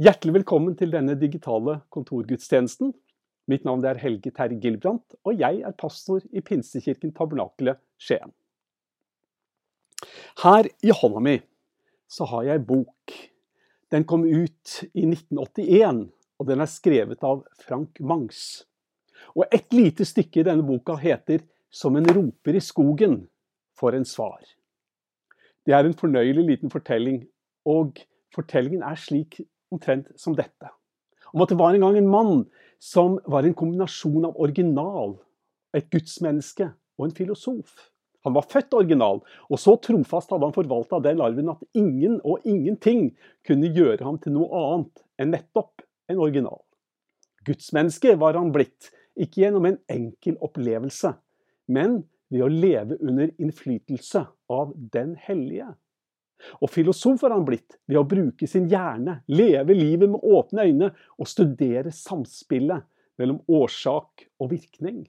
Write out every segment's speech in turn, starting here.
Hjertelig velkommen til denne digitale kontorgudstjenesten. Mitt navn er Helge Terje Gilbrandt, og jeg er pastor i Pinsekirken Tabernakelet Skien. Her i hånda mi så har jeg bok. Den kom ut i 1981, og den er skrevet av Frank Mangs. Og et lite stykke i denne boka heter 'Som en roper i skogen for en svar'. Det er en fornøyelig liten fortelling, og fortellingen er slik omtrent som dette. Om at det var en gang en mann som var en kombinasjon av original, et gudsmenneske og en filosof. Han var født original, og så trofast hadde han forvalta den arven at ingen og ingenting kunne gjøre ham til noe annet enn nettopp en original. Gudsmenneske var han blitt, ikke gjennom en enkel opplevelse, men ved å leve under innflytelse av Den hellige. Og filosof har han blitt ved å bruke sin hjerne, leve livet med åpne øyne og studere samspillet mellom årsak og virkning.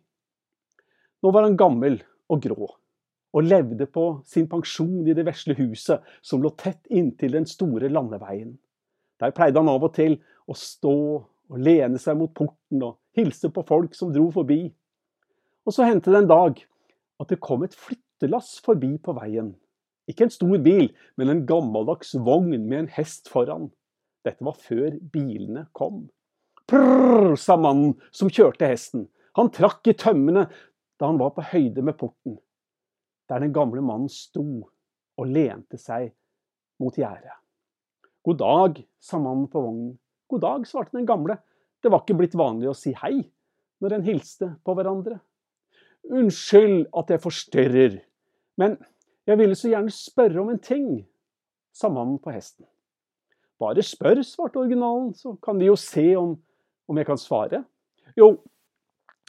Nå var han gammel og grå, og levde på sin pensjon i det vesle huset som lå tett inntil den store landeveien. Der pleide han av og til å stå og lene seg mot porten og hilse på folk som dro forbi. Og så hendte det en dag at det kom et flyttelass forbi på veien. Ikke en stor bil, men en gammeldags vogn med en hest foran. Dette var før bilene kom. Prrr, sa mannen som kjørte hesten. Han trakk i tømmene da han var på høyde med porten. Der den gamle mannen sto og lente seg mot gjerdet. God dag, sa mannen på vognen. God dag, svarte den gamle. Det var ikke blitt vanlig å si hei når en hilste på hverandre. Unnskyld at jeg forstyrrer, men jeg ville så gjerne spørre om en ting, sa mannen på hesten. Bare spør, svarte originalen, så kan vi jo se om, om jeg kan svare. Jo,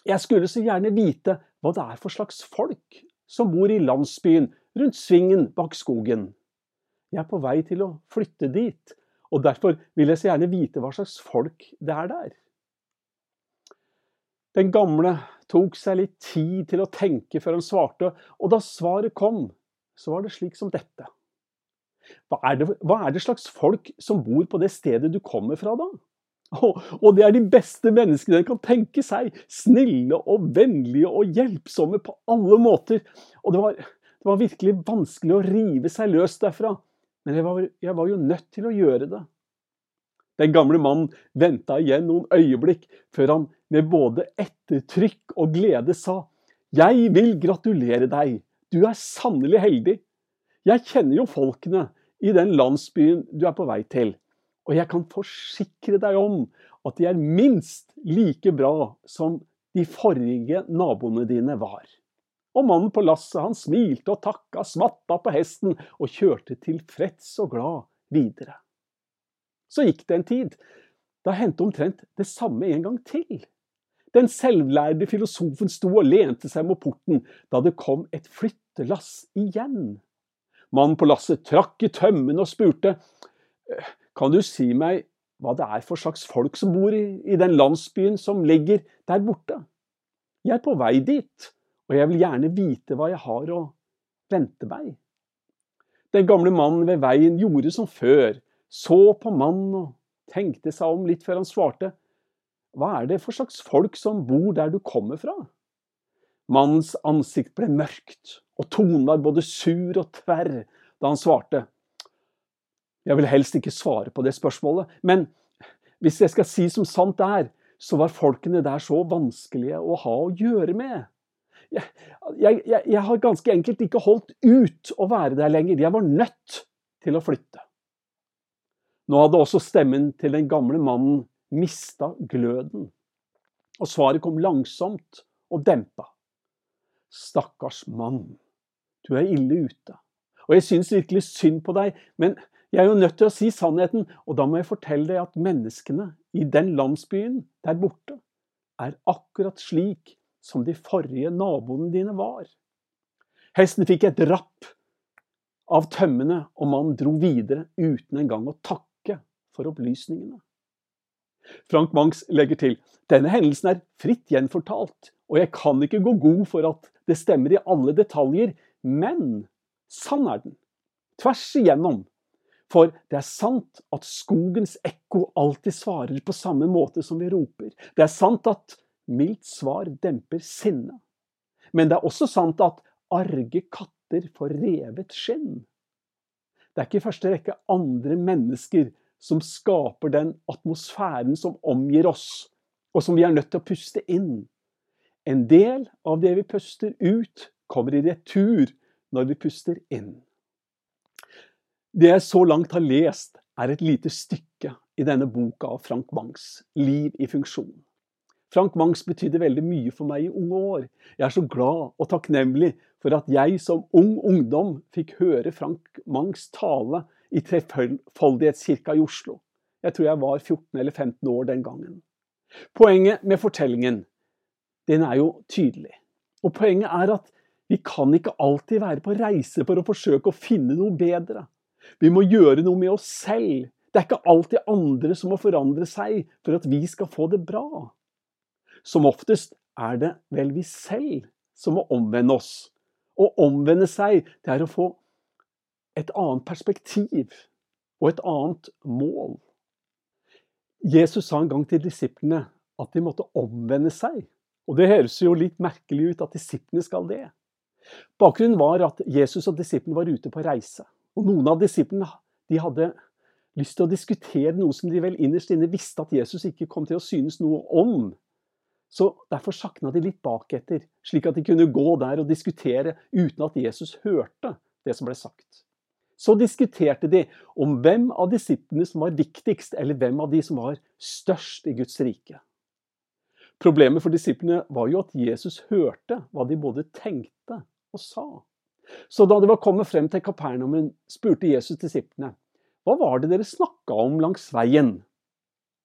jeg skulle så gjerne vite hva det er for slags folk som bor i landsbyen rundt svingen bak skogen. Jeg er på vei til å flytte dit, og derfor vil jeg så gjerne vite hva slags folk det er der. Den gamle tok seg litt tid til å tenke før han svarte, og da svaret kom, så var det slik som dette. Hva er, det, hva er det slags folk som bor på det stedet du kommer fra, da? Og, og det er de beste menneskene dere kan tenke seg. Snille og vennlige og hjelpsomme på alle måter. Og det var, det var virkelig vanskelig å rive seg løs derfra. Men jeg var, jeg var jo nødt til å gjøre det. Den gamle mannen venta igjen noen øyeblikk før han med både ettertrykk og glede sa Jeg vil gratulere deg. Du er sannelig heldig. Jeg kjenner jo folkene i den landsbyen du er på vei til, og jeg kan forsikre deg om at de er minst like bra som de forrige naboene dine var. Og mannen på lasset han smilte og takka, smatta på hesten og kjørte tilfreds og glad videre. Så gikk det en tid. Da hendte omtrent det samme en gang til. Den selvlærde filosofen sto og lente seg mot porten da det kom et flyttelass igjen. Mannen på lasset trakk i tømmene og spurte kan du si meg hva det er for slags folk som bor i, i den landsbyen som ligger der borte? Jeg er på vei dit, og jeg vil gjerne vite hva jeg har å vente meg. Den gamle mannen ved veien gjorde som før, så på mannen og tenkte seg om litt før han svarte. Hva er det for slags folk som bor der du kommer fra? Mannens ansikt ble mørkt, og tonen var både sur og tverr da han svarte. Jeg vil helst ikke svare på det spørsmålet, men hvis jeg skal si som sant er, så var folkene der så vanskelige å ha å gjøre med. Jeg, jeg, jeg, har ganske enkelt ikke holdt ut å være der lenger. Jeg var nødt til å flytte. Nå hadde også stemmen til den gamle mannen mista gløden. Og svaret kom langsomt og dempa. Stakkars mann, du er ille ute. Og jeg syns virkelig synd på deg, men jeg er jo nødt til å si sannheten, og da må jeg fortelle deg at menneskene i den landsbyen der borte er akkurat slik som de forrige naboene dine var. Hesten fikk et rapp av tømmene, og mannen dro videre uten engang å takke for opplysningene. Frank Mangs legger til denne hendelsen er fritt gjenfortalt, og jeg kan ikke gå god for at det stemmer i alle detaljer, men sann er den. Tvers igjennom. For det er sant at skogens ekko alltid svarer på samme måte som vi roper. Det er sant at mildt svar demper sinne. Men det er også sant at arge katter får revet skinn. Det er ikke i første rekke andre mennesker som skaper den atmosfæren som omgir oss, og som vi er nødt til å puste inn. En del av det vi puster ut, kommer i retur når vi puster inn. Det jeg så langt har lest, er et lite stykke i denne boka av Frank Mangs, 'Liv i funksjon'. Frank Mangs betydde veldig mye for meg i unge år. Jeg er så glad og takknemlig for at jeg som ung ungdom fikk høre Frank Mangs tale i Trefoldighetskirka i Oslo. Jeg tror jeg var 14 eller 15 år den gangen. Poenget med fortellingen den er jo tydelig. Og poenget er at vi kan ikke alltid være på reise for å forsøke å finne noe bedre. Vi må gjøre noe med oss selv. Det er ikke alltid andre som må forandre seg for at vi skal få det bra. Som oftest er det vel vi selv som må omvende oss. Å omvende seg, det er å få et annet perspektiv og et annet mål. Jesus sa en gang til disiplene at de måtte omvende seg. Og det høres jo litt merkelig ut at disiplene skal det. Bakgrunnen var at Jesus og disiplene var ute på reise. Og noen av disiplene de hadde lyst til å diskutere noe som de vel innerst inne visste at Jesus ikke kom til å synes noe om. Så Derfor sakna de litt baketter, slik at de kunne gå der og diskutere uten at Jesus hørte det som ble sagt. Så diskuterte de om hvem av disiplene som var viktigst, eller hvem av de som var størst i Guds rike. Problemet for disiplene var jo at Jesus hørte hva de både tenkte og sa. Så da de var kommet frem til Kapernaumen, spurte Jesus disiplene hva var det dere snakka om langs veien?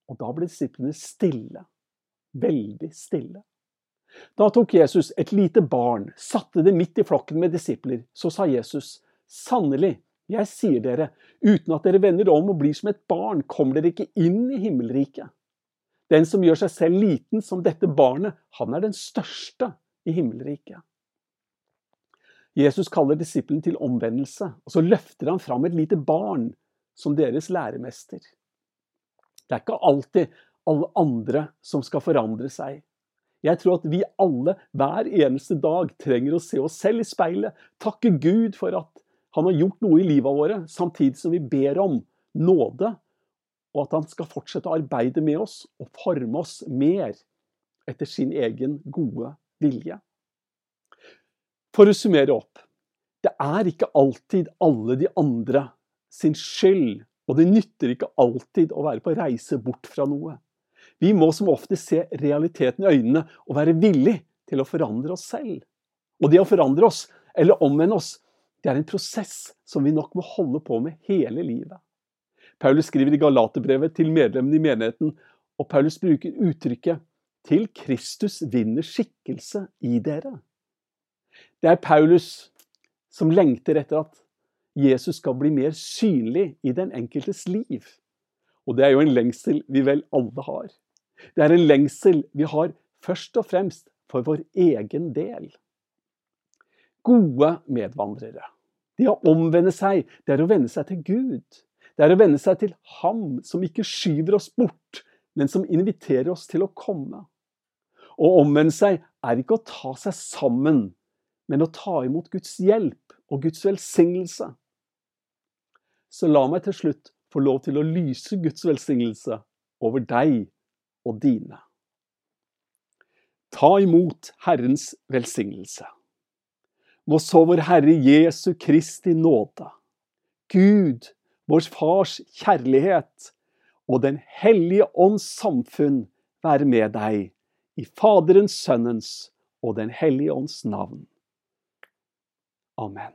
Og da ble disiplene stille. Veldig stille. Da tok Jesus et lite barn, satte det midt i flokken med disipler. Så sa Jesus, sannelig, jeg sier dere, uten at dere vender om og blir som et barn, kommer dere ikke inn i himmelriket. Den som gjør seg selv liten som dette barnet, han er den største i himmelriket. Jesus kaller disippelen til omvendelse, og så løfter han fram et lite barn som deres læremester. Det er ikke alltid alle andre som skal forandre seg. Jeg tror at vi alle hver eneste dag trenger å se oss selv i speilet, takke Gud for at han har gjort noe i livet våre, samtidig som vi ber om nåde og at han skal fortsette å arbeide med oss og forme oss mer etter sin egen gode vilje. For å summere opp det er ikke alltid alle de andre sin skyld, og det nytter ikke alltid å være på reise bort fra noe. Vi må som ofte se realiteten i øynene og være villig til å forandre oss selv. Og det å forandre oss, eller omvende oss, det er en prosess som vi nok må holde på med hele livet. Paulus skriver i Galaterbrevet til medlemmene i menigheten, og Paulus bruker uttrykket 'til Kristus vinner skikkelse i dere'. Det er Paulus som lengter etter at Jesus skal bli mer synlig i den enkeltes liv. Og det er jo en lengsel vi vel alle har. Det er en lengsel vi har først og fremst for vår egen del. Gode medvandrere. Det å omvende seg, det er å vende seg til Gud. Det er å venne seg til Ham som ikke skyver oss bort, men som inviterer oss til å komme. Å omvende seg er ikke å ta seg sammen, men å ta imot Guds hjelp og Guds velsignelse. Så la meg til slutt få lov til å lyse Guds velsignelse over deg og dine. Ta imot Herrens velsignelse. Må så vår Herre Jesu Kristi nåde, Gud, vår Fars kjærlighet og Den hellige ånds samfunn være med deg, i Faderens, Sønnens og Den hellige ånds navn. Amen.